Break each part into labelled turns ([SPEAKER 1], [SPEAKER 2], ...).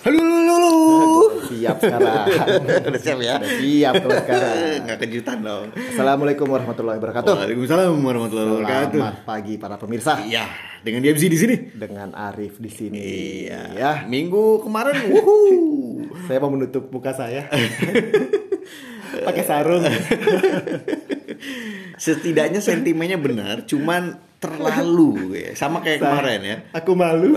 [SPEAKER 1] Halo, halo, halo.
[SPEAKER 2] Siap sekarang.
[SPEAKER 1] Udah siap ya?
[SPEAKER 2] Udah siap kalau sekarang.
[SPEAKER 1] Nggak kejutan dong.
[SPEAKER 2] Assalamualaikum warahmatullahi wabarakatuh.
[SPEAKER 1] Waalaikumsalam warahmatullahi wabarakatuh.
[SPEAKER 2] Selamat pagi para pemirsa.
[SPEAKER 1] Iya, dengan DMC di sini.
[SPEAKER 2] Dengan Arif di sini.
[SPEAKER 1] Iya.
[SPEAKER 2] Ya,
[SPEAKER 1] Minggu kemarin, wuhu.
[SPEAKER 2] saya mau menutup muka saya. Pakai sarung.
[SPEAKER 1] Setidaknya sentimennya benar, cuman terlalu ya. Sama kayak kemarin ya.
[SPEAKER 2] Aku malu.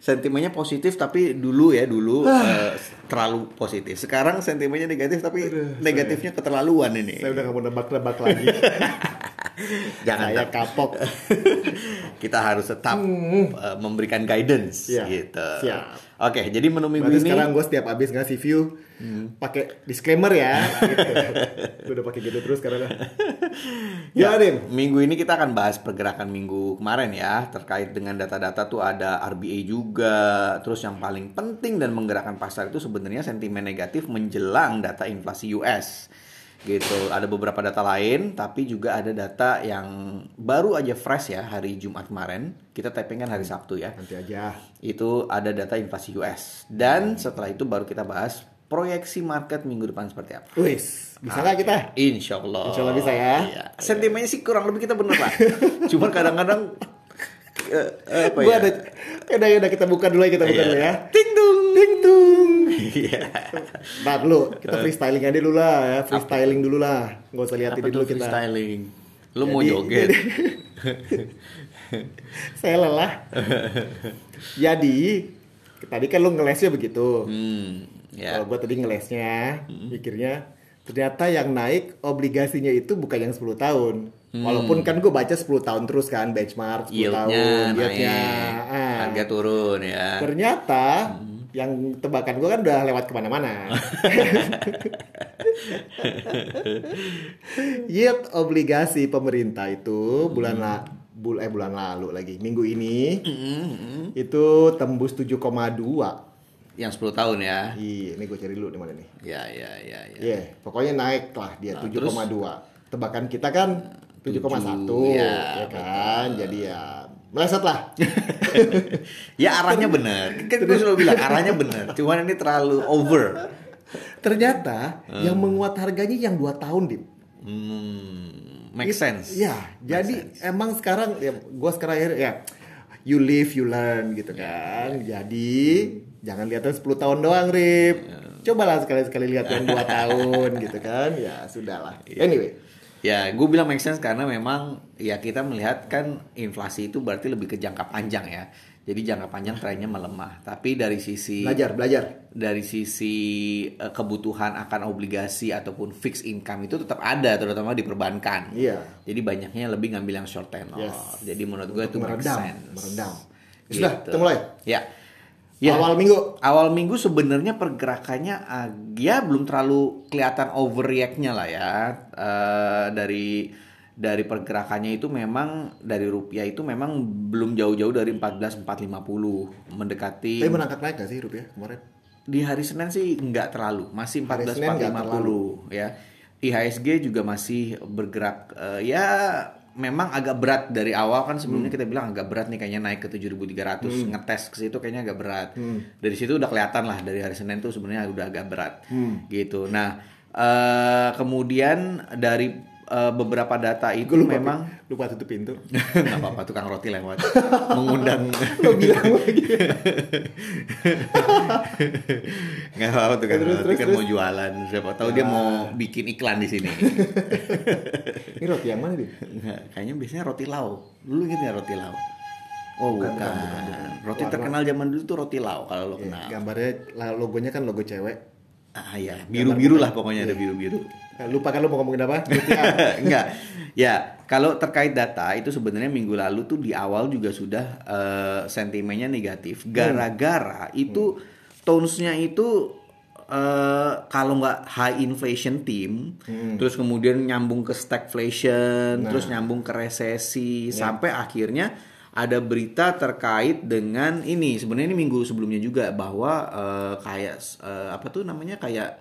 [SPEAKER 1] Sentimennya positif tapi dulu ya dulu eh, terlalu positif. Sekarang sentimennya negatif tapi negatifnya keterlaluan ini.
[SPEAKER 2] saya udah gak mau nebak-nebak lagi.
[SPEAKER 1] Jangan
[SPEAKER 2] saya kapok.
[SPEAKER 1] kita harus tetap eh, memberikan guidance
[SPEAKER 2] Iya,
[SPEAKER 1] gitu.
[SPEAKER 2] siap.
[SPEAKER 1] Oke, jadi menu minggu
[SPEAKER 2] Berarti
[SPEAKER 1] ini
[SPEAKER 2] sekarang gue setiap habis ngasih view pakai disclaimer ya. Gitu. Gue udah pakai gitu terus sekarang. ya, Dim.
[SPEAKER 1] Minggu ini kita akan bahas pergerakan minggu kemarin ya terkait dengan data-data tuh ada RBA juga. Terus yang paling penting dan menggerakkan pasar itu sebenarnya sentimen negatif menjelang data inflasi US. Gitu. Ada beberapa data lain tapi juga ada data yang baru aja fresh ya hari Jumat kemarin. Kita typing kan hari Sabtu ya.
[SPEAKER 2] Nanti aja.
[SPEAKER 1] Itu ada data inflasi US. Dan setelah itu baru kita bahas proyeksi market minggu depan seperti apa.
[SPEAKER 2] Wis, bisa nggak kita?
[SPEAKER 1] Insya Allah.
[SPEAKER 2] Insya Allah bisa ya.
[SPEAKER 1] Iya. Sentimennya sih kurang lebih kita bener lah. Cuman kadang-kadang eh, eh, apa
[SPEAKER 2] Gua
[SPEAKER 1] ya?
[SPEAKER 2] ada udah udah kita buka dulu ya kita buka
[SPEAKER 1] Iya.
[SPEAKER 2] dulu ya.
[SPEAKER 1] Ting tung.
[SPEAKER 2] Ting tung.
[SPEAKER 1] Iya.
[SPEAKER 2] Ntar dulu kita freestyling aja dulu lah ya, freestyling dulu lah. Nggak usah liatin dulu kita.
[SPEAKER 1] freestyling? Lu mau joget?
[SPEAKER 2] Saya lelah. Jadi tadi kan lu ngelesnya begitu.
[SPEAKER 1] Hmm, ya.
[SPEAKER 2] Kalau gua tadi ngelesnya, pikirnya ternyata yang naik obligasinya itu bukan yang 10 tahun. Walaupun kan gue baca 10 tahun terus kan benchmark 10
[SPEAKER 1] Yieldnya
[SPEAKER 2] tahun,
[SPEAKER 1] naik,
[SPEAKER 2] yieldnya. Ah.
[SPEAKER 1] harga turun ya.
[SPEAKER 2] Ternyata yang tebakan gue kan udah lewat ke mana-mana. Yield obligasi pemerintah itu bulan la, bul eh bulan lalu lagi minggu ini
[SPEAKER 1] Hmm,
[SPEAKER 2] itu tembus 7,2.
[SPEAKER 1] Yang 10 tahun ya.
[SPEAKER 2] Iya, ini gue cari dulu di mana nih.
[SPEAKER 1] Ya, ya, ya, ya.
[SPEAKER 2] Iya, pokoknya naik lah dia
[SPEAKER 1] Nah,
[SPEAKER 2] 7,2. Tebakan kita kan 7,1
[SPEAKER 1] Tujuh,
[SPEAKER 2] ya,
[SPEAKER 1] ya,
[SPEAKER 2] kan. Jadi ya meleset lah.
[SPEAKER 1] Ya arahnya bener. Kan gue selalu bilang arahnya bener. Cuman ini terlalu over.
[SPEAKER 2] Ternyata yang menguat harganya yang 2 tahun, Dim.
[SPEAKER 1] Hmm, make
[SPEAKER 2] It-
[SPEAKER 1] sense.
[SPEAKER 2] Ya, jadi emang sekarang ya gua sekarang ya, ya you live you learn gitu kan. Jadi jangan lihatnya 10 tahun doang, Rip. Cobalah sekali-sekali lihat yang 2 tahun gitu kan. Ya, sudahlah. Anyway,
[SPEAKER 1] Ya, gue bilang make sense karena memang ya kita melihat kan inflasi itu berarti lebih ke jangka panjang ya. Jadi jangka panjang trennya melemah. Tapi dari sisi
[SPEAKER 2] belajar, belajar.
[SPEAKER 1] dari sisi eh, kebutuhan akan obligasi ataupun fixed income itu tetap ada terutama di perbankan.
[SPEAKER 2] Iya.
[SPEAKER 1] Jadi banyaknya lebih ngambil yang short tenor.
[SPEAKER 2] Yes.
[SPEAKER 1] Jadi menurut gue itu make
[SPEAKER 2] meredam,
[SPEAKER 1] sense.
[SPEAKER 2] meredam. Ya
[SPEAKER 1] Gitu.
[SPEAKER 2] Sudah, kita mulai.
[SPEAKER 1] Ya. Ya.
[SPEAKER 2] Awal minggu.
[SPEAKER 1] Awal minggu sebenarnya pergerakannya ag- ya belum terlalu kelihatan overreact-nya lah ya. Eh, dari dari pergerakannya itu memang dari rupiah itu memang belum jauh-jauh dari 14.450 mendekati
[SPEAKER 2] Tapi menangkat naik gak sih rupiah kemarin?
[SPEAKER 1] di hari Senin sih nggak terlalu, masih
[SPEAKER 2] Hari Senin nggak
[SPEAKER 1] 14.450 ya. IHSG juga masih bergerak eh, ya memang agak berat dari awal kan sebelumnya kita bilang agak berat nih kayaknya naik ke 7.300 ngetes ke situ kayaknya agak berat. Dari situ udah kelihatan lah dari hari Senin tuh sebenarnya udah agak berat. Gitu. Nah, eh, kemudian dari eh, beberapa data itu
[SPEAKER 2] lupa,
[SPEAKER 1] memang
[SPEAKER 2] lupa tutup pintu.
[SPEAKER 1] nggak apa-apa tukang roti lewat mengundang
[SPEAKER 2] Lo bilang lagi.
[SPEAKER 1] nggak apa-apa tukang
[SPEAKER 2] Terus,
[SPEAKER 1] roti
[SPEAKER 2] terus,
[SPEAKER 1] kan
[SPEAKER 2] terus.
[SPEAKER 1] mau jualan siapa tahu dia mau bikin iklan di sini
[SPEAKER 2] Ini roti yang mana nih?
[SPEAKER 1] Kayaknya biasanya roti lau dulu gitu ya roti lau oh bukan,
[SPEAKER 2] bukan, bukan, bukan.
[SPEAKER 1] roti
[SPEAKER 2] Warna.
[SPEAKER 1] terkenal zaman dulu tuh roti lau kalau lo
[SPEAKER 2] Iya,
[SPEAKER 1] kenal
[SPEAKER 2] gambarnya lah, logonya kan logo cewek.
[SPEAKER 1] ah ya biru biru lah pokoknya ada biru biru
[SPEAKER 2] Nah, Lupa kan lo mau ngomongin apa?
[SPEAKER 1] Enggak. Ya, kalau terkait data itu sebenarnya minggu lalu tuh di awal juga sudah eh, sentimennya negatif. Gara-gara itu tones-nya itu eh, kalau nggak high inflation team, terus kemudian nyambung ke stagflation, terus nyambung ke resesi, sampai akhirnya ada berita terkait dengan ini. Sebenarnya ini minggu sebelumnya juga bahwa eh, kayak eh, apa tuh namanya kayak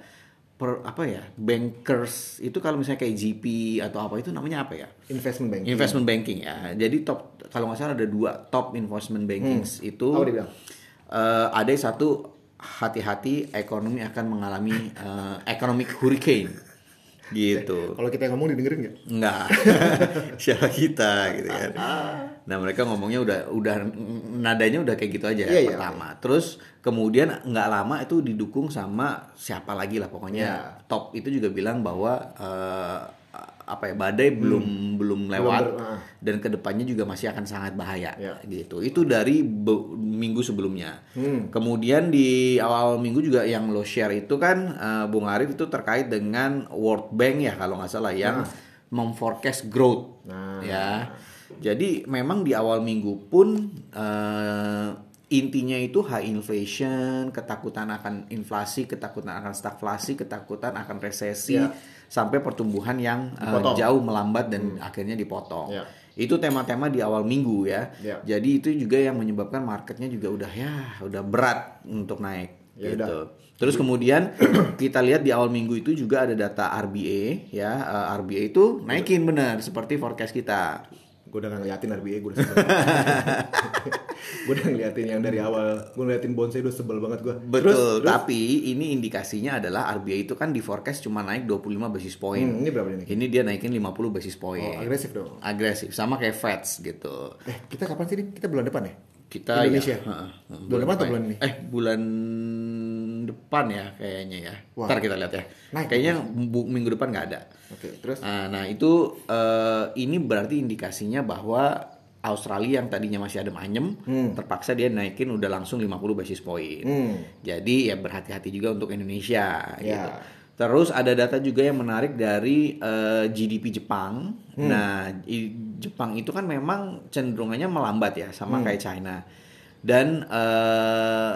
[SPEAKER 1] per, apa ya bankers itu kalau misalnya kayak GP atau apa itu namanya apa ya
[SPEAKER 2] Investment banking.
[SPEAKER 1] investment banking ya jadi top kalau nggak salah ada dua top investment bankings itu
[SPEAKER 2] Apa dia bilang?
[SPEAKER 1] eh, ada satu hati-hati ekonomi akan mengalami uh, economic hurricane gitu.
[SPEAKER 2] Kalau kita yang ngomong didengerin nggak?
[SPEAKER 1] Enggak. Siapa kita gitu kan. Nah, mereka ngomongnya udah udah nadanya udah kayak gitu aja
[SPEAKER 2] Iya, iya,
[SPEAKER 1] pertama. Terus kemudian nggak lama itu didukung sama siapa lagi lah pokoknya
[SPEAKER 2] Iya.
[SPEAKER 1] top itu juga bilang bahwa eh, apa ya badai belum belum lewat
[SPEAKER 2] ber- ah.
[SPEAKER 1] dan ke depannya juga masih akan sangat bahaya
[SPEAKER 2] Iya.
[SPEAKER 1] gitu. Itu dari be- minggu sebelumnya. Kemudian di awal minggu juga yang lo share itu kan eh, Bung Arif itu terkait dengan World Bank ya kalau nggak salah yang memforecast growth
[SPEAKER 2] Nah.
[SPEAKER 1] ya. Jadi memang di awal minggu pun eh, intinya itu high inflation, ketakutan akan inflasi, ketakutan akan stagflasi, ketakutan akan resesi,
[SPEAKER 2] Ya.
[SPEAKER 1] sampai pertumbuhan yang
[SPEAKER 2] Dipotong.
[SPEAKER 1] jauh melambat dan akhirnya dipotong.
[SPEAKER 2] Ya.
[SPEAKER 1] Itu tema-tema di awal minggu ya.
[SPEAKER 2] Ya.
[SPEAKER 1] Jadi itu juga yang menyebabkan marketnya juga udah ya udah berat untuk naik
[SPEAKER 2] Ya
[SPEAKER 1] gitu.
[SPEAKER 2] udah.
[SPEAKER 1] Terus kemudian kita lihat di awal minggu itu juga ada data RBA ya. Eh, RBA itu naikin benar seperti forecast kita.
[SPEAKER 2] Gue udah ngeliatin RBA, gue udah sebel. gue udah ngeliatin yang dari awal, gue ngeliatin bonsai udah sebel banget gue.
[SPEAKER 1] Betul, tapi ini indikasinya adalah RBA itu kan di forecast cuma naik 25 basis point.
[SPEAKER 2] Hmm, ini berapa ini?
[SPEAKER 1] Ini dia naikin 50 basis point.
[SPEAKER 2] Oh, agresif dong.
[SPEAKER 1] Agresif, sama kayak Feds gitu.
[SPEAKER 2] Eh, kita kapan sih? Kita bulan depan ya?
[SPEAKER 1] Kita
[SPEAKER 2] Indonesia?
[SPEAKER 1] ya, heeh,
[SPEAKER 2] Bulan depan atau bulan ini?
[SPEAKER 1] Eh, bulan depan ya kayaknya ya.
[SPEAKER 2] Wah.
[SPEAKER 1] Ntar kita lihat ya.
[SPEAKER 2] Naik.
[SPEAKER 1] Kayaknya bu- minggu depan nggak ada.
[SPEAKER 2] Oke, terus?
[SPEAKER 1] Nah, nah itu eh, ini berarti indikasinya bahwa Australia yang tadinya masih adem anyem, terpaksa dia naikin udah langsung 50 basis point.
[SPEAKER 2] Hmm.
[SPEAKER 1] Jadi ya berhati-hati juga untuk Indonesia
[SPEAKER 2] Ya.
[SPEAKER 1] gitu. Terus ada data juga yang menarik dari eh, GDP Jepang. Nah, i- Jepang itu kan memang cenderungannya melambat ya, sama kayak China. Dan eh,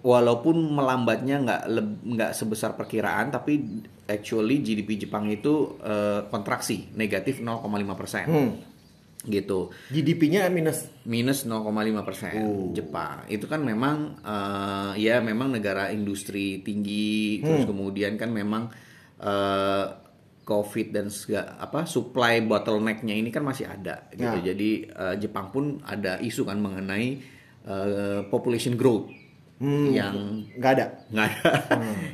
[SPEAKER 1] walaupun melambatnya nggak nggak sebesar perkiraan, tapi actually GDP Jepang itu eh, kontraksi negatif 0,5 persen. Gitu
[SPEAKER 2] GDP-nya minus.
[SPEAKER 1] minus 0,5 persen
[SPEAKER 2] Oh.
[SPEAKER 1] Jepang itu kan memang eh, ya memang negara industri tinggi terus kemudian kan memang eh, covid dan segala apa supply bottlenecknya ini kan masih ada gitu
[SPEAKER 2] Ya.
[SPEAKER 1] jadi eh, Jepang pun ada isu kan mengenai eh, population growth yang
[SPEAKER 2] Nggak ada.
[SPEAKER 1] nggak ada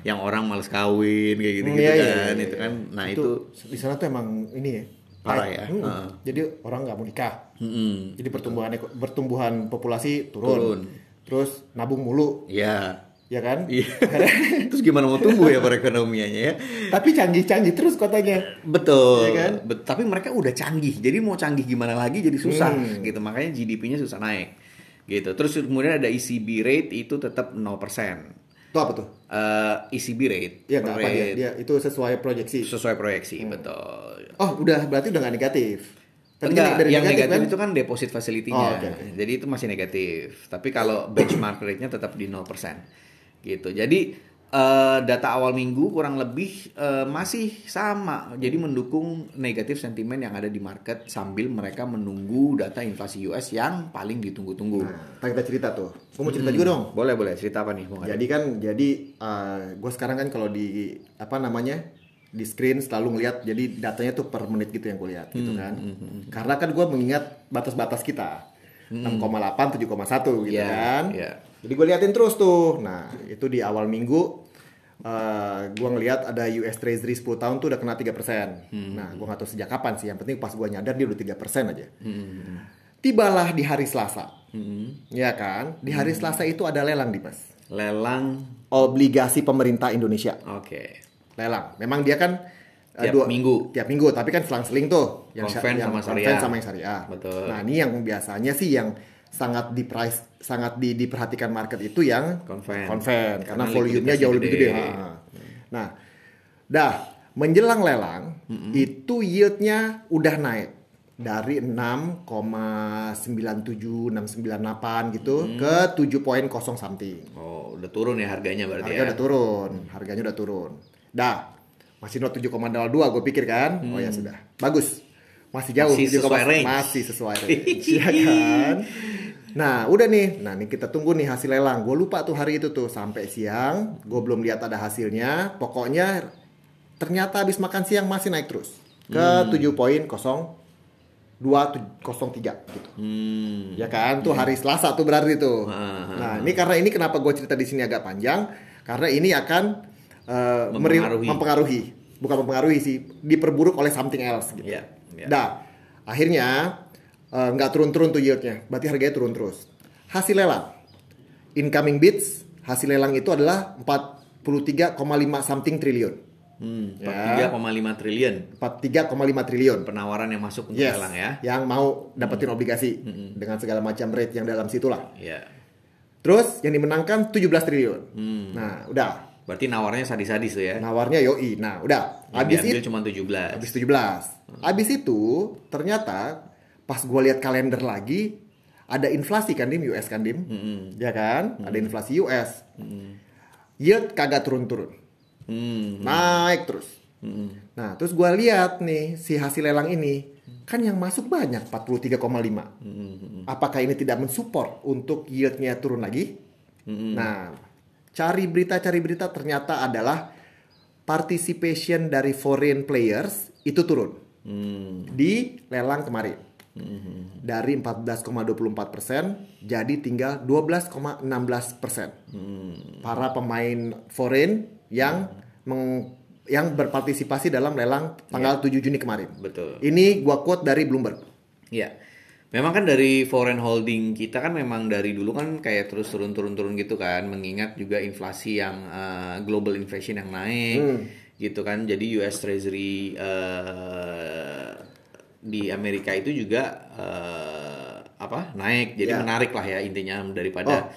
[SPEAKER 1] yang orang males kawin kayak gitu,
[SPEAKER 2] Hmm,
[SPEAKER 1] gitu
[SPEAKER 2] iya, iya,
[SPEAKER 1] kan
[SPEAKER 2] iya,
[SPEAKER 1] itu
[SPEAKER 2] iya.
[SPEAKER 1] kan nah itu,
[SPEAKER 2] di sana tuh emang ini ya.
[SPEAKER 1] Parah ya,
[SPEAKER 2] Hmm.
[SPEAKER 1] heeh.
[SPEAKER 2] Jadi orang nggak mau nikah.
[SPEAKER 1] Mm-mm.
[SPEAKER 2] Jadi pertumbuhan pertumbuhan populasi turun.
[SPEAKER 1] Turun.
[SPEAKER 2] Terus nabung mulu,
[SPEAKER 1] ya
[SPEAKER 2] ya kan?
[SPEAKER 1] Iya. Terus gimana mau tumbuh ya perekonomiannya ya?
[SPEAKER 2] Tapi canggih-canggih terus kotanya.
[SPEAKER 1] Betul.
[SPEAKER 2] Iya kan?
[SPEAKER 1] Bet- tapi mereka udah canggih. Jadi mau canggih gimana lagi jadi susah
[SPEAKER 2] Hmm.
[SPEAKER 1] gitu. Makanya GDP-nya susah naik. Gitu. Terus kemudian ada ECB rate itu tetap 0%.
[SPEAKER 2] Itu apa tuh?
[SPEAKER 1] Eh, ECB rate.
[SPEAKER 2] Iya apa dia,
[SPEAKER 1] rate
[SPEAKER 2] dia itu sesuai proyeksi.
[SPEAKER 1] sesuai proyeksi,
[SPEAKER 2] Hmm.
[SPEAKER 1] betul.
[SPEAKER 2] Oh udah berarti udah nggak negatif. Tapi
[SPEAKER 1] Enggak,
[SPEAKER 2] dari
[SPEAKER 1] yang
[SPEAKER 2] negatif,
[SPEAKER 1] negatif,
[SPEAKER 2] kan?
[SPEAKER 1] itu kan deposit facility-nya.
[SPEAKER 2] Oh, oke.
[SPEAKER 1] Jadi itu masih negatif. Tapi kalau benchmark rate-nya tetap di 0%. Gitu. Jadi eh, data awal minggu kurang lebih eh, masih sama. Jadi mendukung negatif sentimen yang ada di market sambil mereka menunggu data inflasi US yang paling ditunggu-tunggu.
[SPEAKER 2] Nah, kita cerita tuh. Gue mau cerita juga dong.
[SPEAKER 1] Boleh, boleh. Cerita apa nih?
[SPEAKER 2] Jadi kan, jadi gue sekarang kan kalau di apa namanya di screen selalu ngelihat jadi datanya tuh per menit gitu yang gue lihat gitu kan. Karena kan gue mengingat batas-batas kita 6,8 7,1 gitu
[SPEAKER 1] Iya,
[SPEAKER 2] kan.
[SPEAKER 1] iya.
[SPEAKER 2] Jadi gue liatin terus tuh. Nah itu di awal minggu eh gue ngelihat ada US Treasury 10 tahun tuh udah kena 3%. Nah gue nggak tahu sejak kapan sih. Yang penting pas gue nyadar dia udah 3% aja. Tibalah di hari Selasa. Ya kan? Di hari Selasa itu ada lelang di mas
[SPEAKER 1] Lelang.
[SPEAKER 2] obligasi pemerintah Indonesia.
[SPEAKER 1] Oke.
[SPEAKER 2] Lelang. Memang dia kan uh,
[SPEAKER 1] Tiap minggu.
[SPEAKER 2] Tiap minggu, tapi kan selang-seling tuh
[SPEAKER 1] Konven
[SPEAKER 2] yang
[SPEAKER 1] sama
[SPEAKER 2] konven
[SPEAKER 1] syariah.
[SPEAKER 2] sama yang syariah.
[SPEAKER 1] Betul.
[SPEAKER 2] Nah, ini yang biasanya sih yang sangat di price sangat di, diperhatikan market itu yang
[SPEAKER 1] Konven.
[SPEAKER 2] karena,
[SPEAKER 1] Karena
[SPEAKER 2] volumenya jauh lebih gede.
[SPEAKER 1] gede.
[SPEAKER 2] Nah, dah menjelang lelang itu yieldnya udah naik dari 6,97 698 gitu ke 7.0 something.
[SPEAKER 1] Oh, udah turun ya harganya berarti
[SPEAKER 2] Harga
[SPEAKER 1] ya.
[SPEAKER 2] udah turun, harganya udah turun. Dah, masih not 7,02 gue pikir kan. Oh ya sudah, bagus. Masih jauh,
[SPEAKER 1] Hmm. Masih
[SPEAKER 2] 7,1
[SPEAKER 1] sesuai range.
[SPEAKER 2] masih sesuai range, ya kan. Nah, udah nih. Nah, ini kita tunggu nih hasil lelang. Gue lupa tuh hari itu tuh sampai siang. Gue belum lihat ada hasilnya. Pokoknya ternyata habis makan siang masih naik terus ke
[SPEAKER 1] Hmm.
[SPEAKER 2] 7.0 203 gitu.
[SPEAKER 1] Hmm.
[SPEAKER 2] Ya kan, tuh hari Selasa tuh berarti tuh.
[SPEAKER 1] Ah,
[SPEAKER 2] Nah, ini karena ini kenapa gue cerita di sini agak panjang, karena ini akan meri-
[SPEAKER 1] Mempengaruhi.
[SPEAKER 2] mempengaruhi, bukan mempengaruhi sih, diperburuk oleh something else gitu.
[SPEAKER 1] Iya, iya.
[SPEAKER 2] Dah, akhirnya eh, nggak turun-turun tuh yieldnya, berarti harganya turun terus. Hasil lelang, incoming bids, hasil lelang itu adalah 43,5 something triliun.
[SPEAKER 1] Hmm,
[SPEAKER 2] Ya.
[SPEAKER 1] 43,5 triliun
[SPEAKER 2] 43,5 triliun.
[SPEAKER 1] penawaran yang masuk untuk
[SPEAKER 2] Yes,
[SPEAKER 1] lelang ya.
[SPEAKER 2] yang mau dapetin obligasi dengan segala macam rate yang dalam situ lah.
[SPEAKER 1] Iya.
[SPEAKER 2] Terus yang dimenangkan 17 triliun.
[SPEAKER 1] Hmm.
[SPEAKER 2] Nah, udah.
[SPEAKER 1] Berarti nawarnya sadis-sadis tuh ya.
[SPEAKER 2] Nawarnya yoi. Nah, udah. Habis itu
[SPEAKER 1] cuma 17.
[SPEAKER 2] habis 17. Habis itu ternyata pas gua lihat kalender lagi ada inflasi kan dim US kan dim. Ya kan? Ada inflasi US. Yield kagak turun-turun.
[SPEAKER 1] Hmm.
[SPEAKER 2] Naik terus.
[SPEAKER 1] Hmm.
[SPEAKER 2] Nah, terus gua lihat nih si hasil lelang ini kan yang masuk banyak 43,5.
[SPEAKER 1] Hmm.
[SPEAKER 2] Apakah ini tidak mensupport untuk yieldnya turun lagi?
[SPEAKER 1] Hmm.
[SPEAKER 2] Nah, cari berita cari berita ternyata adalah participation dari foreign players itu turun
[SPEAKER 1] Hmm.
[SPEAKER 2] di lelang kemarin.
[SPEAKER 1] Hmm.
[SPEAKER 2] Dari 14,24 persen jadi tinggal 12,16 persen.
[SPEAKER 1] Hmm.
[SPEAKER 2] Para pemain foreign yang meng- yang berpartisipasi dalam lelang tanggal 7 Juni kemarin.
[SPEAKER 1] Betul.
[SPEAKER 2] Ini gua quote dari Bloomberg.
[SPEAKER 1] Iya. Memang kan dari foreign holding kita kan memang dari dulu kan kayak terus turun-turun-turun gitu kan, mengingat juga inflasi yang eh, global inflation yang naik gitu kan. Jadi US Treasury eh, di Amerika itu juga eh, apa naik, jadi
[SPEAKER 2] Ya.
[SPEAKER 1] menarik lah ya intinya daripada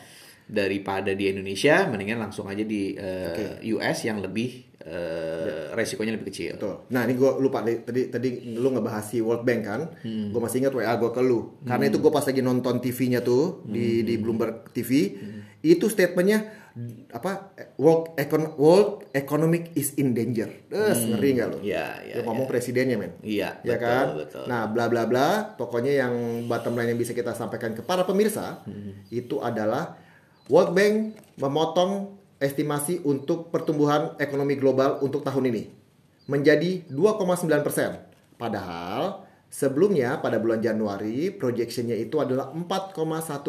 [SPEAKER 1] daripada di Indonesia, mendingan langsung aja di eh, US yang lebih eh, resikonya lebih kecil.
[SPEAKER 2] Betul. Nah ini gue lupa tadi tadi lu ngebahas si World Bank kan, gue masih ingat WA gue ke lu. Karena itu gue pas lagi nonton TV-nya tuh di di Bloomberg TV, itu statementnya apa World Econ World Economic is in danger. Des, ngeri nggak lu?
[SPEAKER 1] Iya, iya,
[SPEAKER 2] Yang ngomong presidennya men.
[SPEAKER 1] Iya,
[SPEAKER 2] Ya
[SPEAKER 1] betul,
[SPEAKER 2] kan?
[SPEAKER 1] betul.
[SPEAKER 2] Nah, bla bla bla. Pokoknya yang bottom line yang bisa kita sampaikan ke para pemirsa itu adalah World Bank memotong estimasi untuk pertumbuhan ekonomi global untuk tahun ini menjadi 2,9 persen. Padahal sebelumnya pada bulan Januari projectionnya itu adalah 4,1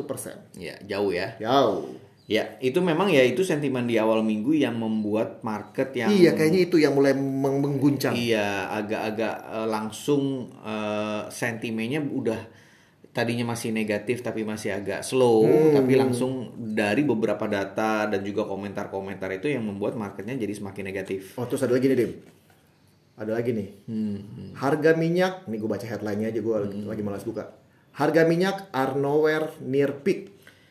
[SPEAKER 2] persen.
[SPEAKER 1] Ya, jauh ya.
[SPEAKER 2] Jauh.
[SPEAKER 1] Ya, itu memang ya itu sentimen di awal minggu yang membuat market yang
[SPEAKER 2] Iya, kayaknya itu yang mulai meng- mengguncang.
[SPEAKER 1] Iya, agak-agak eh, langsung eh, sentimennya udah tadinya masih negatif tapi masih agak slow,
[SPEAKER 2] Hmm.
[SPEAKER 1] tapi langsung dari beberapa data dan juga komentar-komentar itu yang membuat marketnya jadi semakin negatif.
[SPEAKER 2] Oh, terus ada lagi nih, Dim. Ada lagi nih.
[SPEAKER 1] Hmm,
[SPEAKER 2] Harga minyak, nih gue baca headline-nya aja gue lagi malas buka. Harga minyak are nowhere near peak.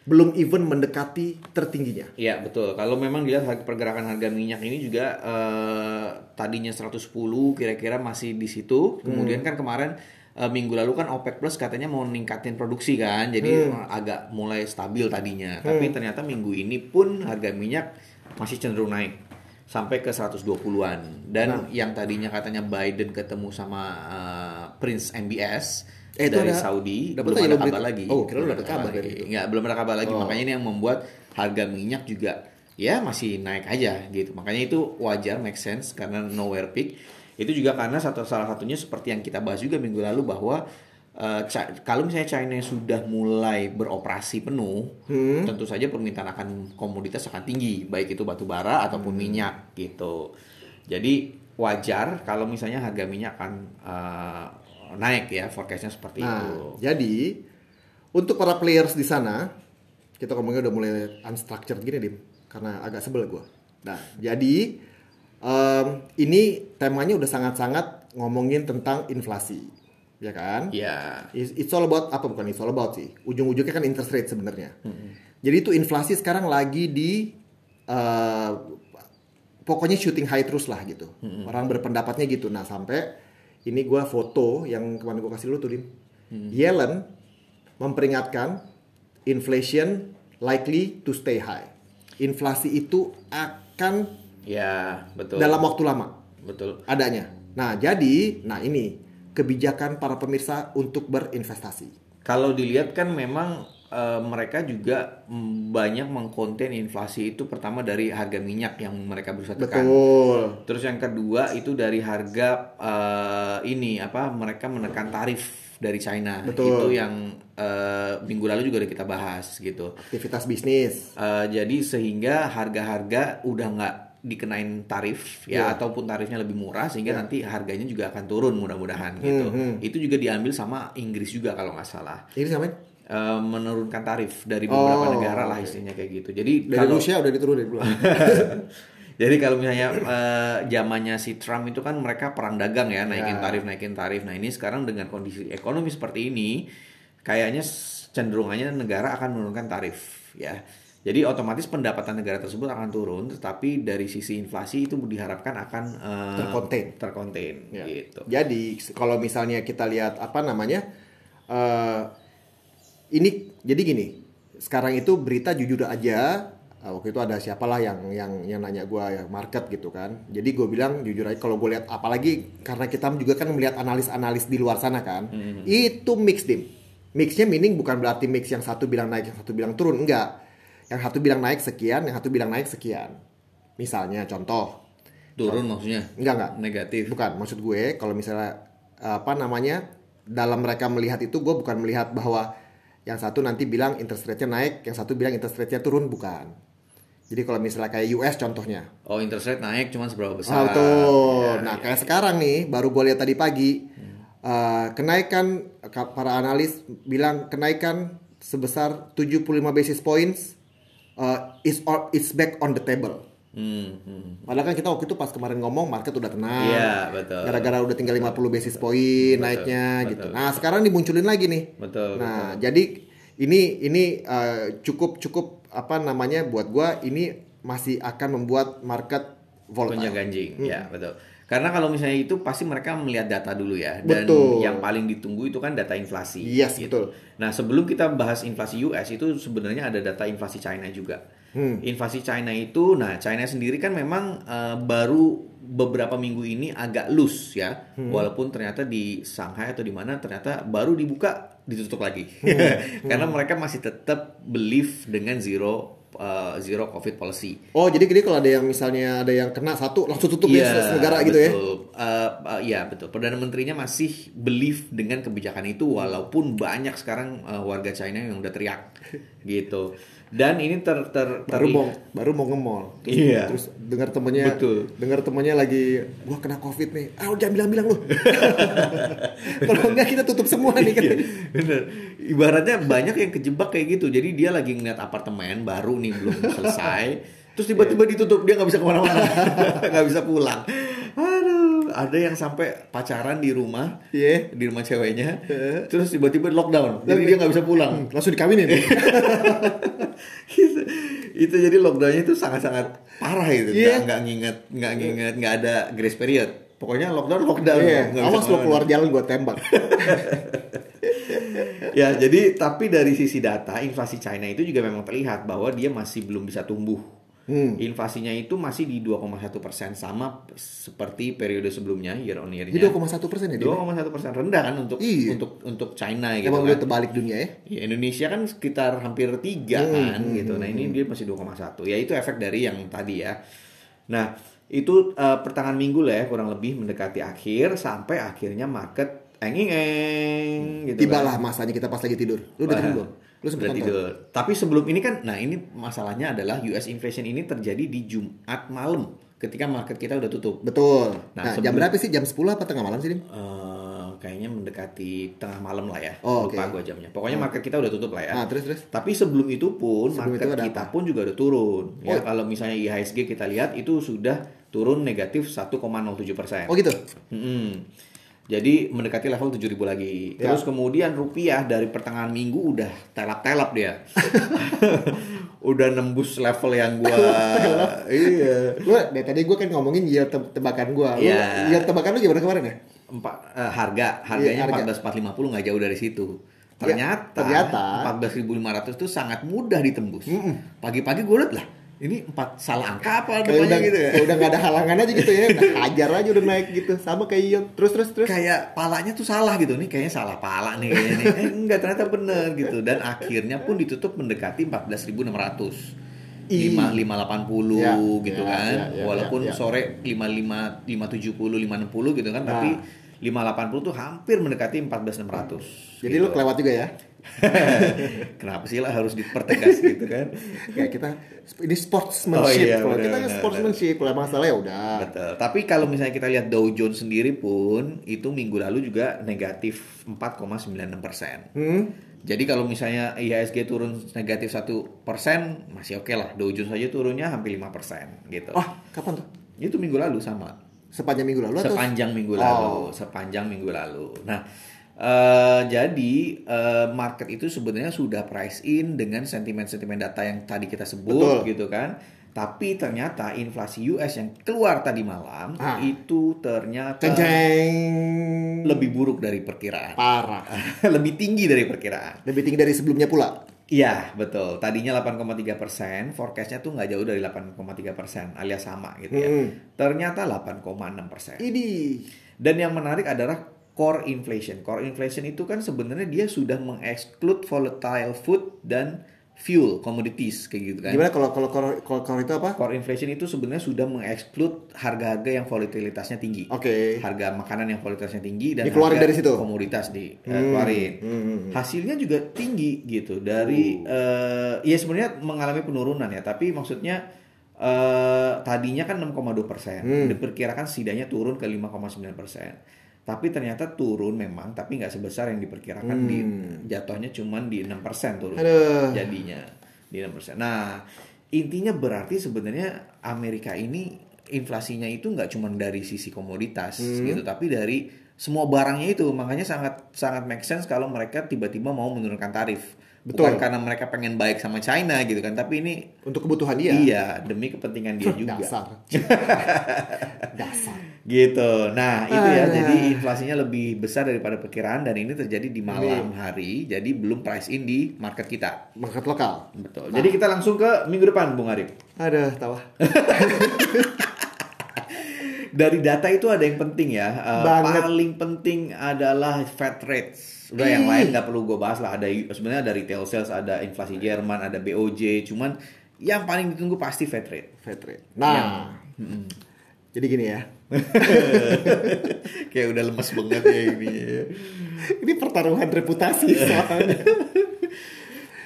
[SPEAKER 2] Belum even mendekati tertingginya.
[SPEAKER 1] Iya betul. Kalau memang dilihat harga pergerakan harga minyak ini juga eh, tadinya 110 kira-kira masih di situ. Kemudian kan kemarin eh, minggu lalu kan OPEC Plus katanya mau ningkatin produksi kan, jadi eh, agak mulai stabil tadinya. Tapi ternyata minggu ini pun harga minyak masih cenderung naik sampai ke 120-an. Dan yang tadinya katanya Biden ketemu sama eh, Prince MBS
[SPEAKER 2] Eh, itu
[SPEAKER 1] dari
[SPEAKER 2] ada-
[SPEAKER 1] Saudi
[SPEAKER 2] dapat
[SPEAKER 1] belum ada kabar lagi.
[SPEAKER 2] Oh, kira lu
[SPEAKER 1] Belum
[SPEAKER 2] dapat
[SPEAKER 1] ada
[SPEAKER 2] kabar
[SPEAKER 1] lagi.
[SPEAKER 2] dari itu.
[SPEAKER 1] Nggak, belum ada kabar lagi.
[SPEAKER 2] Oh.
[SPEAKER 1] Makanya ini yang membuat harga minyak juga ya masih naik aja gitu. Makanya itu wajar, make sense karena nowhere peak. Itu juga karena satu salah satunya seperti yang kita bahas juga minggu lalu bahwa Ca- kalau misalnya China sudah mulai beroperasi penuh,
[SPEAKER 2] Hmm.
[SPEAKER 1] tentu saja permintaan akan komoditas akan tinggi, baik itu batu bara ataupun
[SPEAKER 2] Hmm.
[SPEAKER 1] minyak gitu. Jadi wajar kalau misalnya harga minyak akan eh, naik ya, forecastnya seperti
[SPEAKER 2] Nah,
[SPEAKER 1] itu.
[SPEAKER 2] jadi untuk para players di sana, kita ngomongnya udah mulai unstructured gini, Dim. Karena agak sebel gue. Nah, jadi em, ini temanya udah sangat-sangat ngomongin tentang inflasi. Ya kan?
[SPEAKER 1] Ya,
[SPEAKER 2] It's, it's all about apa bukan it's all about sih. Ujung-ujungnya kan interest rate sebenarnya. Jadi itu inflasi sekarang lagi di eh, pokoknya shooting high terus lah gitu. Orang berpendapatnya gitu. Nah sampai ini gua foto yang kemarin gue kasih lu tuh Dim. Yellen memperingatkan inflation likely to stay high. Inflasi itu akan
[SPEAKER 1] ya betul.
[SPEAKER 2] dalam waktu lama
[SPEAKER 1] Betul.
[SPEAKER 2] adanya. Nah, jadi, nah ini kebijakan para pemirsa untuk berinvestasi.
[SPEAKER 1] Kalau dilihat kan memang eh, mereka juga banyak mengkonten inflasi itu pertama dari harga minyak yang mereka berusaha tekan.
[SPEAKER 2] Betul.
[SPEAKER 1] Terus yang kedua itu dari harga eh, ini apa mereka menekan tarif dari China.
[SPEAKER 2] Betul.
[SPEAKER 1] Itu yang eh, minggu lalu juga udah kita bahas gitu.
[SPEAKER 2] Aktivitas bisnis.
[SPEAKER 1] Eh, jadi sehingga harga-harga udah nggak dikenain tarif ya
[SPEAKER 2] Iya.
[SPEAKER 1] ataupun tarifnya lebih murah sehingga nanti harganya juga akan turun mudah-mudahan gitu.
[SPEAKER 2] hmm.
[SPEAKER 1] Itu juga diambil sama Inggris juga kalau nggak salah.
[SPEAKER 2] Ini sampai
[SPEAKER 1] Eh, menurunkan tarif dari beberapa
[SPEAKER 2] Oh,
[SPEAKER 1] negara lah istilahnya kayak gitu. Jadi
[SPEAKER 2] dari
[SPEAKER 1] kalau
[SPEAKER 2] Rusia udah diturunin belum?
[SPEAKER 1] jadi kalau misalnya zamannya si Trump itu kan mereka perang dagang ya, naikin
[SPEAKER 2] Ya.
[SPEAKER 1] tarif, naikin tarif. Nah, ini sekarang dengan kondisi ekonomi seperti ini kayaknya cenderungannya negara akan menurunkan tarif ya. Jadi otomatis pendapatan negara tersebut akan turun, tetapi dari sisi inflasi itu diharapkan akan eh,
[SPEAKER 2] Terkonten.
[SPEAKER 1] terkonten
[SPEAKER 2] Ya.
[SPEAKER 1] gitu.
[SPEAKER 2] Jadi kalau misalnya kita lihat apa namanya, eh ini jadi gini. Sekarang itu berita jujur aja. eh, waktu itu ada siapalah yang yang yang nanya gue ya market gitu kan. Jadi gue bilang jujur aja kalau gue lihat apalagi karena kita juga kan melihat analis-analis di luar sana kan, itu mix dim. Mixnya meaning bukan berarti mix yang satu bilang naik, yang satu bilang turun, enggak. Yang satu bilang naik sekian, yang satu bilang naik sekian. Misalnya contoh,
[SPEAKER 1] Turun maksudnya?
[SPEAKER 2] enggak enggak,
[SPEAKER 1] Negatif.
[SPEAKER 2] Bukan, maksud gue kalau misalnya apa namanya dalam mereka melihat itu gue bukan melihat bahwa yang satu nanti bilang interest rate-nya naik, yang satu bilang interest rate-nya turun bukan. Jadi kalau misalnya kayak US contohnya,
[SPEAKER 1] Oh, interest rate naik cuma seberapa
[SPEAKER 2] ah,
[SPEAKER 1] besar?
[SPEAKER 2] betul.
[SPEAKER 1] Ya,
[SPEAKER 2] nah
[SPEAKER 1] ya.
[SPEAKER 2] kayak sekarang nih, baru gue lihat tadi pagi, eh, kenaikan ka- para analis bilang kenaikan sebesar 75 basis points eh, is is back on the table.
[SPEAKER 1] Hmm, hmm.
[SPEAKER 2] Padahal kan kita waktu itu pas kemarin ngomong market udah tenang.
[SPEAKER 1] Iya, betul.
[SPEAKER 2] Gara-gara udah tinggal 50 basis point naiknya
[SPEAKER 1] betul.
[SPEAKER 2] gitu. Nah, sekarang dimunculin lagi nih.
[SPEAKER 1] Betul,
[SPEAKER 2] Nah, jadi ini ini eh, cukup cukup apa namanya buat gua ini masih akan membuat market volatile.
[SPEAKER 1] Gonjang ganjing, ya betul. Karena kalau misalnya itu pasti mereka melihat data dulu ya, dan
[SPEAKER 2] Betul.
[SPEAKER 1] yang paling ditunggu itu kan data inflasi.
[SPEAKER 2] Yes,
[SPEAKER 1] gitu.
[SPEAKER 2] betul.
[SPEAKER 1] Nah sebelum kita bahas inflasi US itu sebenarnya ada data inflasi China juga.
[SPEAKER 2] Hmm.
[SPEAKER 1] Inflasi China itu, nah China sendiri kan memang eh, baru beberapa minggu ini agak loose ya,
[SPEAKER 2] Hmm.
[SPEAKER 1] walaupun ternyata di Shanghai atau di mana ternyata baru dibuka ditutup lagi,
[SPEAKER 2] Hmm.
[SPEAKER 1] karena mereka masih tetap believe dengan zero eh, zero covid policy.
[SPEAKER 2] Oh, jadi gini kalau ada yang misalnya ada yang kena satu langsung tutup ya
[SPEAKER 1] Iya,
[SPEAKER 2] negara gitu ya.
[SPEAKER 1] Eh, eh, Iya betul. Perdana Menterinya masih believe dengan kebijakan itu, walaupun banyak sekarang eh, warga China yang udah teriak gitu. Dan ini ter ter
[SPEAKER 2] Baru
[SPEAKER 1] terli-
[SPEAKER 2] mau baru mau nge-mall. Terus,
[SPEAKER 1] Iya.
[SPEAKER 2] terus dengar temennya
[SPEAKER 1] Betul.
[SPEAKER 2] dengar temennya lagi gua kena Covid nih. Ah, jangan bilang-bilang lu. kalau enggak kita tutup semua nih kan.
[SPEAKER 1] Iya, bener. Ibaratnya banyak yang kejebak kayak gitu. Jadi dia lagi ngeliat apartemen baru nih belum selesai, terus tiba-tiba ditutup dia nggak bisa ke mana-mana, nggak bisa pulang. Ada yang sampai pacaran di rumah,
[SPEAKER 2] Iya.
[SPEAKER 1] di rumah ceweknya, terus tiba-tiba lockdown, jadi dia nggak bisa pulang.
[SPEAKER 2] Langsung dikawinin.
[SPEAKER 1] itu, itu jadi lockdownnya itu sangat-sangat parah itu
[SPEAKER 2] Iya.
[SPEAKER 1] nggak nginget nggak nginget nggak ada grace period pokoknya lockdown lockdown nggak bisa
[SPEAKER 2] awas lo keluar jalan gua tembak.
[SPEAKER 1] ya jadi tapi dari sisi data inflasi China itu juga memang terlihat bahwa dia masih belum bisa tumbuh
[SPEAKER 2] Hmm.
[SPEAKER 1] inflasinya itu masih di 2,1 persen sama seperti periode sebelumnya year on
[SPEAKER 2] Ini
[SPEAKER 1] year-nya
[SPEAKER 2] 2,1 persen ya dia.
[SPEAKER 1] 2,1 persen rendah kan untuk
[SPEAKER 2] Iya.
[SPEAKER 1] untuk untuk China gitu
[SPEAKER 2] Emang
[SPEAKER 1] kan
[SPEAKER 2] udah terbalik dunia ya.
[SPEAKER 1] Ya, Indonesia kan sekitar hampir tiga
[SPEAKER 2] Hmm,
[SPEAKER 1] kan
[SPEAKER 2] hmm,
[SPEAKER 1] gitu.
[SPEAKER 2] hmm,
[SPEAKER 1] Nah ini dia masih 2,1. Ya itu efek dari yang tadi ya. Nah itu eh, pertengahan minggu lah ya kurang lebih mendekati akhir sampai akhirnya market enging-eng gitu.
[SPEAKER 2] Tibalah
[SPEAKER 1] kan.
[SPEAKER 2] masanya kita pas lagi tidur. Lu udah tidur belum? Lu nonton?
[SPEAKER 1] tidur. Tapi sebelum ini kan, nah ini masalahnya adalah US inflation ini terjadi di Jumat malam ketika market kita udah tutup.
[SPEAKER 2] Betul.
[SPEAKER 1] Nah,
[SPEAKER 2] Nah, jam
[SPEAKER 1] sebelum-
[SPEAKER 2] berapa sih? Jam 10 apa tengah malam sih, Dim?
[SPEAKER 1] Eh, kayaknya mendekati tengah malam lah ya.
[SPEAKER 2] Oh,
[SPEAKER 1] Lupa
[SPEAKER 2] oke.
[SPEAKER 1] gua jamnya. Pokoknya market kita udah tutup lah ya.
[SPEAKER 2] Ah, terus terus.
[SPEAKER 1] Tapi sebelum itu pun
[SPEAKER 2] Sebelum
[SPEAKER 1] market
[SPEAKER 2] itu
[SPEAKER 1] kita
[SPEAKER 2] apa?
[SPEAKER 1] pun juga udah turun. Ya
[SPEAKER 2] Oh.
[SPEAKER 1] kalau misalnya IHSG kita lihat itu sudah turun negatif 1,07 persen.
[SPEAKER 2] Oh gitu.
[SPEAKER 1] Jadi mendekati level 7000 lagi.
[SPEAKER 2] Ya.
[SPEAKER 1] Terus kemudian rupiah dari pertengahan minggu udah telap-telap dia. udah nembus level yang gua iya.
[SPEAKER 2] Lu dari tadi gue kan ngomongin yield te- tebakan. Lu
[SPEAKER 1] Iya.
[SPEAKER 2] yield tebakan lu gimana kemarin ya?
[SPEAKER 1] Empat, eh, harga harganya
[SPEAKER 2] Iya, harga.
[SPEAKER 1] 14.450 nggak jauh dari situ.
[SPEAKER 2] Ya,
[SPEAKER 1] Ternyata,
[SPEAKER 2] ternyata.
[SPEAKER 1] 14.500 itu sangat mudah ditembus. Pagi-pagi gue liat lah, ini empat salah angka apa
[SPEAKER 2] Kayak
[SPEAKER 1] depannya
[SPEAKER 2] udah,
[SPEAKER 1] gitu ya.
[SPEAKER 2] udah gak ada halangan aja gitu ya. Udah hajar aja udah naik gitu. Sama kayak yield. Terus terus terus.
[SPEAKER 1] Kayak palanya tuh salah gitu nih, kayaknya salah pala nih kayaknya nih. Eh, enggak ternyata bener gitu. Dan akhirnya pun ditutup mendekati 14.600.
[SPEAKER 2] Ih.
[SPEAKER 1] 5 580
[SPEAKER 2] Ya,
[SPEAKER 1] gitu
[SPEAKER 2] ya,
[SPEAKER 1] kan.
[SPEAKER 2] ya, ya,
[SPEAKER 1] Walaupun
[SPEAKER 2] ya, ya.
[SPEAKER 1] sore 55 570 560 gitu kan, tapi 580 tuh hampir mendekati 14600.
[SPEAKER 2] Jadi lu kelewat juga ya.
[SPEAKER 1] Kenapa sih lah harus dipertegas gitu kan?
[SPEAKER 2] Kayak kita ini sportsmanship.
[SPEAKER 1] Oh iya,
[SPEAKER 2] kalau kita kan sportsmanship, kalau masalah ya udah.
[SPEAKER 1] Betul. Tapi kalau misalnya kita lihat Dow Jones sendiri pun itu minggu lalu juga negatif 4,96 persen.
[SPEAKER 2] Hmm.
[SPEAKER 1] Jadi kalau misalnya IHSG turun negatif satu persen masih oke lah. Dow Jones aja turunnya hampir 5 persen gitu.
[SPEAKER 2] Oh, kapan tuh?
[SPEAKER 1] Itu minggu lalu sama.
[SPEAKER 2] Sepanjang minggu lalu atau?
[SPEAKER 1] Sepanjang minggu
[SPEAKER 2] Oh.
[SPEAKER 1] lalu, sepanjang minggu lalu. Nah, eh, jadi eh, market itu sebenarnya sudah price in dengan sentimen-sentimen data yang tadi kita sebut,
[SPEAKER 2] Betul.
[SPEAKER 1] gitu kan. Tapi ternyata inflasi US yang keluar tadi malam
[SPEAKER 2] Ah.
[SPEAKER 1] itu ternyata
[SPEAKER 2] Ceng ceng.
[SPEAKER 1] lebih buruk dari perkiraan,
[SPEAKER 2] Parah.
[SPEAKER 1] lebih tinggi dari perkiraan.
[SPEAKER 2] Lebih tinggi dari sebelumnya pula.
[SPEAKER 1] Iya, betul. Tadinya 8,3 persen, forecastnya tuh nggak jauh dari 8,3 persen, alias sama gitu ya.
[SPEAKER 2] Hmm.
[SPEAKER 1] Ternyata 8,6 persen.
[SPEAKER 2] Ini.
[SPEAKER 1] Dan yang menarik adalah core inflation. Core inflation itu kan sebenarnya dia sudah mengeksklud volatile food dan fuel commodities kayak gitu kan.
[SPEAKER 2] Gimana kalau kalau kalau kalau, kalau itu apa?
[SPEAKER 1] Core inflation itu sebenarnya sudah mengeksklud harga-harga yang volatilitasnya tinggi.
[SPEAKER 2] Oke.
[SPEAKER 1] Harga makanan yang volatilitasnya tinggi dan
[SPEAKER 2] Dikeluarin
[SPEAKER 1] harga
[SPEAKER 2] dari situ?
[SPEAKER 1] komoditas di eh,
[SPEAKER 2] Hmm,
[SPEAKER 1] keluarin.
[SPEAKER 2] hmm, hmm, hmm.
[SPEAKER 1] Hasilnya juga tinggi gitu dari eh, ya sebenarnya mengalami penurunan ya, tapi maksudnya eh, tadinya kan 6,2 persen,
[SPEAKER 2] Hmm.
[SPEAKER 1] diperkirakan setidaknya turun ke 5,9 persen. Tapi ternyata turun memang, tapi nggak sebesar yang diperkirakan di jatuhnya cuman di 6 persen turun.
[SPEAKER 2] Hmm. Aduh.
[SPEAKER 1] Jadinya di 6 persen. Nah intinya berarti sebenarnya Amerika ini inflasinya itu nggak cuma dari sisi komoditas
[SPEAKER 2] Hmm.
[SPEAKER 1] gitu, tapi dari semua barangnya itu. Makanya sangat sangat make sense kalau mereka tiba-tiba mau menurunkan tarif. Bukan
[SPEAKER 2] Betul.
[SPEAKER 1] karena mereka pengen baik sama China gitu kan, tapi ini
[SPEAKER 2] Untuk kebutuhan dia.
[SPEAKER 1] iya demi kepentingan dia juga.
[SPEAKER 2] Dasar. Dasar.
[SPEAKER 1] Gitu. Nah, itu ya.
[SPEAKER 2] Ah.
[SPEAKER 1] Jadi inflasinya lebih besar daripada perkiraan dan ini terjadi di malam hari. Jadi belum price in di market kita.
[SPEAKER 2] Market lokal.
[SPEAKER 1] Betul. Jadi kita langsung ke minggu depan, Bung Arif.
[SPEAKER 2] Ada tawa.
[SPEAKER 1] Dari data itu ada yang penting ya. Eh,
[SPEAKER 2] Banget.
[SPEAKER 1] paling penting adalah Fed rates. Udah yang lain nggak perlu gue bahas lah. Ada sebenarnya ada retail sales, ada inflasi Jerman, ada BOJ. Cuman yang paling ditunggu pasti Fed rate.
[SPEAKER 2] Fed rate. Nah. Jadi gini ya.
[SPEAKER 1] Kayak udah lemes banget ya ini.
[SPEAKER 2] Ini pertaruhan reputasi soalnya.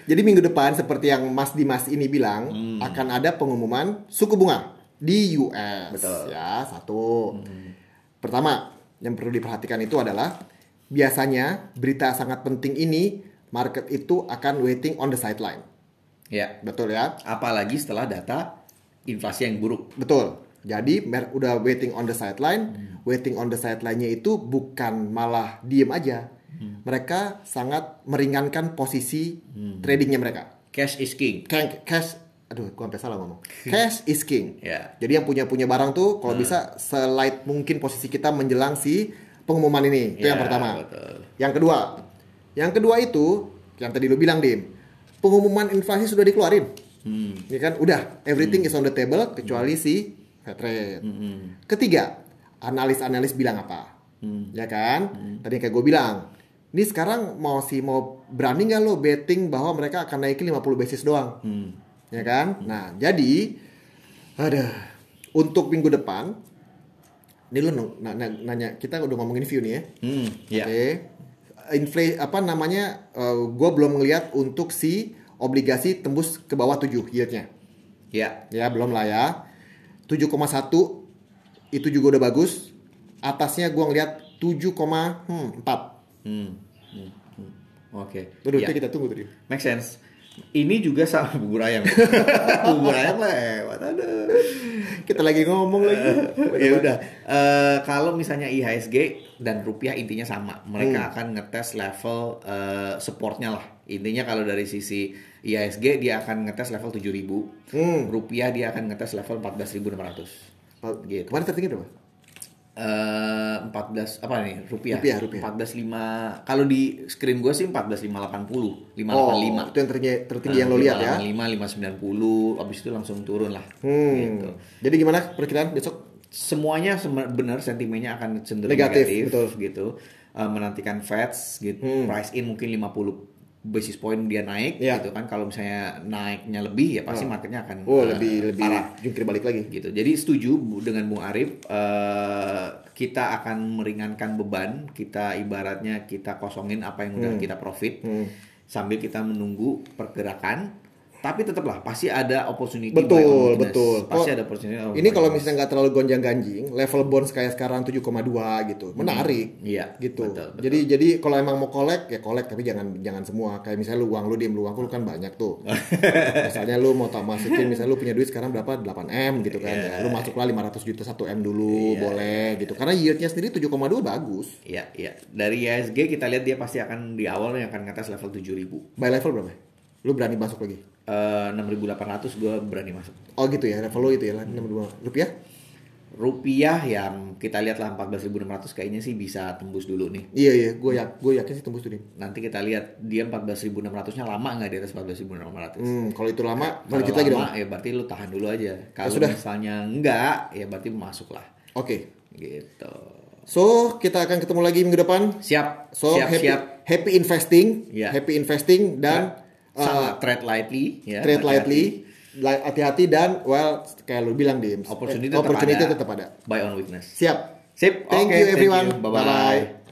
[SPEAKER 2] Jadi minggu depan seperti yang Mas Dimas ini bilang akan ada pengumuman suku bunga di US.
[SPEAKER 1] Betul.
[SPEAKER 2] Ya, satu. Pertama, yang perlu diperhatikan itu adalah biasanya berita sangat penting ini market itu akan waiting on the sideline.
[SPEAKER 1] Ya.
[SPEAKER 2] Betul ya?
[SPEAKER 1] Apalagi setelah data inflasi yang buruk.
[SPEAKER 2] Betul. Jadi mer- udah waiting on the sideline, waiting on the sideline-nya itu bukan malah diem aja. Mereka sangat meringankan posisi tradingnya mereka.
[SPEAKER 1] Cash is king.
[SPEAKER 2] Cash, cash aduh, gua sampai salah ngomong. Cash is king.
[SPEAKER 1] Ya.
[SPEAKER 2] Jadi yang punya punya barang tuh kalau bisa selight mungkin posisi kita menjelang si pengumuman ini. Itu yang
[SPEAKER 1] Ya,
[SPEAKER 2] pertama.
[SPEAKER 1] betul.
[SPEAKER 2] Yang kedua, yang kedua itu yang tadi lu bilang dim, pengumuman inflasi sudah dikeluarin.
[SPEAKER 1] Hmm.
[SPEAKER 2] Ya kan, udah everything is on the table kecuali si Fed rate.
[SPEAKER 1] Hmm.
[SPEAKER 2] Ketiga, analis-analis bilang apa?
[SPEAKER 1] Hmm.
[SPEAKER 2] Ya kan? Tadi kayak gue bilang, ini sekarang mau si mau berani nggak lo betting bahwa mereka akan naikin 50 basis doang?
[SPEAKER 1] Hmm.
[SPEAKER 2] Ya kan? Nah, jadi ada untuk minggu depan ini lu nanya kita udah ngomongin view nih ya.
[SPEAKER 1] Hmm. Ya.
[SPEAKER 2] Oke. Inflasi apa namanya? gue belum ngelihat untuk si obligasi tembus ke bawah 7 yieldnya.
[SPEAKER 1] Ya.
[SPEAKER 2] Ya, belum lah ya. 7,1 itu juga udah bagus. Atasnya gua ngeliat 7,4.
[SPEAKER 1] Hmm. Hmm. Hmm. Oke.
[SPEAKER 2] Udah
[SPEAKER 1] Ya.
[SPEAKER 2] kita tunggu tadi.
[SPEAKER 1] Make sense. Ini juga sama bubur ayam. bubur ayam lewat ada.
[SPEAKER 2] Kita lagi ngomong lagi.
[SPEAKER 1] ya udah. Eh, kalau misalnya IHSG dan rupiah intinya sama. Mereka akan ngetes level eh, supportnya lah. Intinya kalau dari sisi IHSG dia akan ngetes level 7000.
[SPEAKER 2] Hmm.
[SPEAKER 1] Rupiah dia akan ngetes level 14600. Gitu.
[SPEAKER 2] Kemarin tertinggi berapa?
[SPEAKER 1] Eh 14 apa nih rupiah?
[SPEAKER 2] Rupiah, rupiah.
[SPEAKER 1] 14.5 kalau di screen gue sih 14.580, 585.
[SPEAKER 2] Oh, itu yang tertinggi, tertinggi yang lo lihat ya.
[SPEAKER 1] 585, 590, habis itu langsung turun lah.
[SPEAKER 2] Hmm.
[SPEAKER 1] Gitu.
[SPEAKER 2] Jadi gimana perkiraan besok?
[SPEAKER 1] Semuanya sem- benar sentimennya akan cenderung
[SPEAKER 2] Negatif,
[SPEAKER 1] negatif,
[SPEAKER 2] betul.
[SPEAKER 1] gitu. Eh, menantikan Feds gitu,
[SPEAKER 2] Hmm.
[SPEAKER 1] price in mungkin 50 basis point dia naik
[SPEAKER 2] Iya.
[SPEAKER 1] gitu kan. Kalau misalnya naiknya lebih ya pasti marketnya akan
[SPEAKER 2] Oh,
[SPEAKER 1] eh,
[SPEAKER 2] lebih lebih
[SPEAKER 1] parah
[SPEAKER 2] jungkir balik lagi.
[SPEAKER 1] gitu. Jadi setuju dengan Bung Arif. eh, kita akan meringankan beban, kita ibaratnya kita kosongin apa yang udah kita profit sambil kita menunggu pergerakan. Tapi tetaplah pasti ada opportunity
[SPEAKER 2] Betul, betul.
[SPEAKER 1] Pasti ada opportunity.
[SPEAKER 2] Ini kalau misalnya nggak terlalu gonjang-ganjing, level bonds kayak sekarang 7,2 gitu, menarik.
[SPEAKER 1] Iya,
[SPEAKER 2] gitu.
[SPEAKER 1] betul, betul.
[SPEAKER 2] Jadi jadi kalau emang mau kolek ya kolek tapi jangan jangan semua. Kayak misalnya lu uang lu diem lu uang lu kan banyak tuh. misalnya lu mau tak masukin misalnya lu punya duit sekarang berapa 8 M gitu kan.
[SPEAKER 1] Iya.
[SPEAKER 2] Ya, lu masuklah 500 juta 1 M dulu boleh gitu. Karena yieldnya sendiri 7,2 bagus.
[SPEAKER 1] Iya, iya. Dari ISG kita lihat dia pasti akan di awal yang akan ngetes level 7000.
[SPEAKER 2] Buy level berapa? Lu berani masuk lagi?
[SPEAKER 1] Eh 6800 gue berani masuk.
[SPEAKER 2] Oh gitu ya, level lu itu ya, 62 rupiah.
[SPEAKER 1] Rupiah yang kita lihat lah 14.600 kayaknya sih bisa tembus dulu nih.
[SPEAKER 2] Iya iya, gue ya, gue yakin sih tembus Dim.
[SPEAKER 1] Nanti kita lihat dia 14.600-nya lama nggak di atas 14.600.
[SPEAKER 2] Hmm, kalau itu lama,
[SPEAKER 1] Kalau
[SPEAKER 2] lanjut lagi dong.
[SPEAKER 1] ya berarti lu tahan dulu aja. Kalau
[SPEAKER 2] sudah.
[SPEAKER 1] misalnya enggak, ya berarti masuk lah.
[SPEAKER 2] Oke.
[SPEAKER 1] Gitu.
[SPEAKER 2] So, kita akan ketemu lagi minggu depan.
[SPEAKER 1] Siap,
[SPEAKER 2] So,
[SPEAKER 1] siap,
[SPEAKER 2] happy,
[SPEAKER 1] siap.
[SPEAKER 2] happy investing,
[SPEAKER 1] Iya.
[SPEAKER 2] happy investing dan uh,
[SPEAKER 1] Sama trade lightly, ya. hati-hati.
[SPEAKER 2] lightly, li- hati-hati dan well kayak lu bilang di
[SPEAKER 1] Opportunity, tetap,
[SPEAKER 2] opportunity
[SPEAKER 1] ada.
[SPEAKER 2] tetap ada.
[SPEAKER 1] Buy on weakness.
[SPEAKER 2] Siap.
[SPEAKER 1] Sip.
[SPEAKER 2] Thank
[SPEAKER 1] oke,
[SPEAKER 2] you everyone.
[SPEAKER 1] Bye-bye.
[SPEAKER 2] Bye-bye.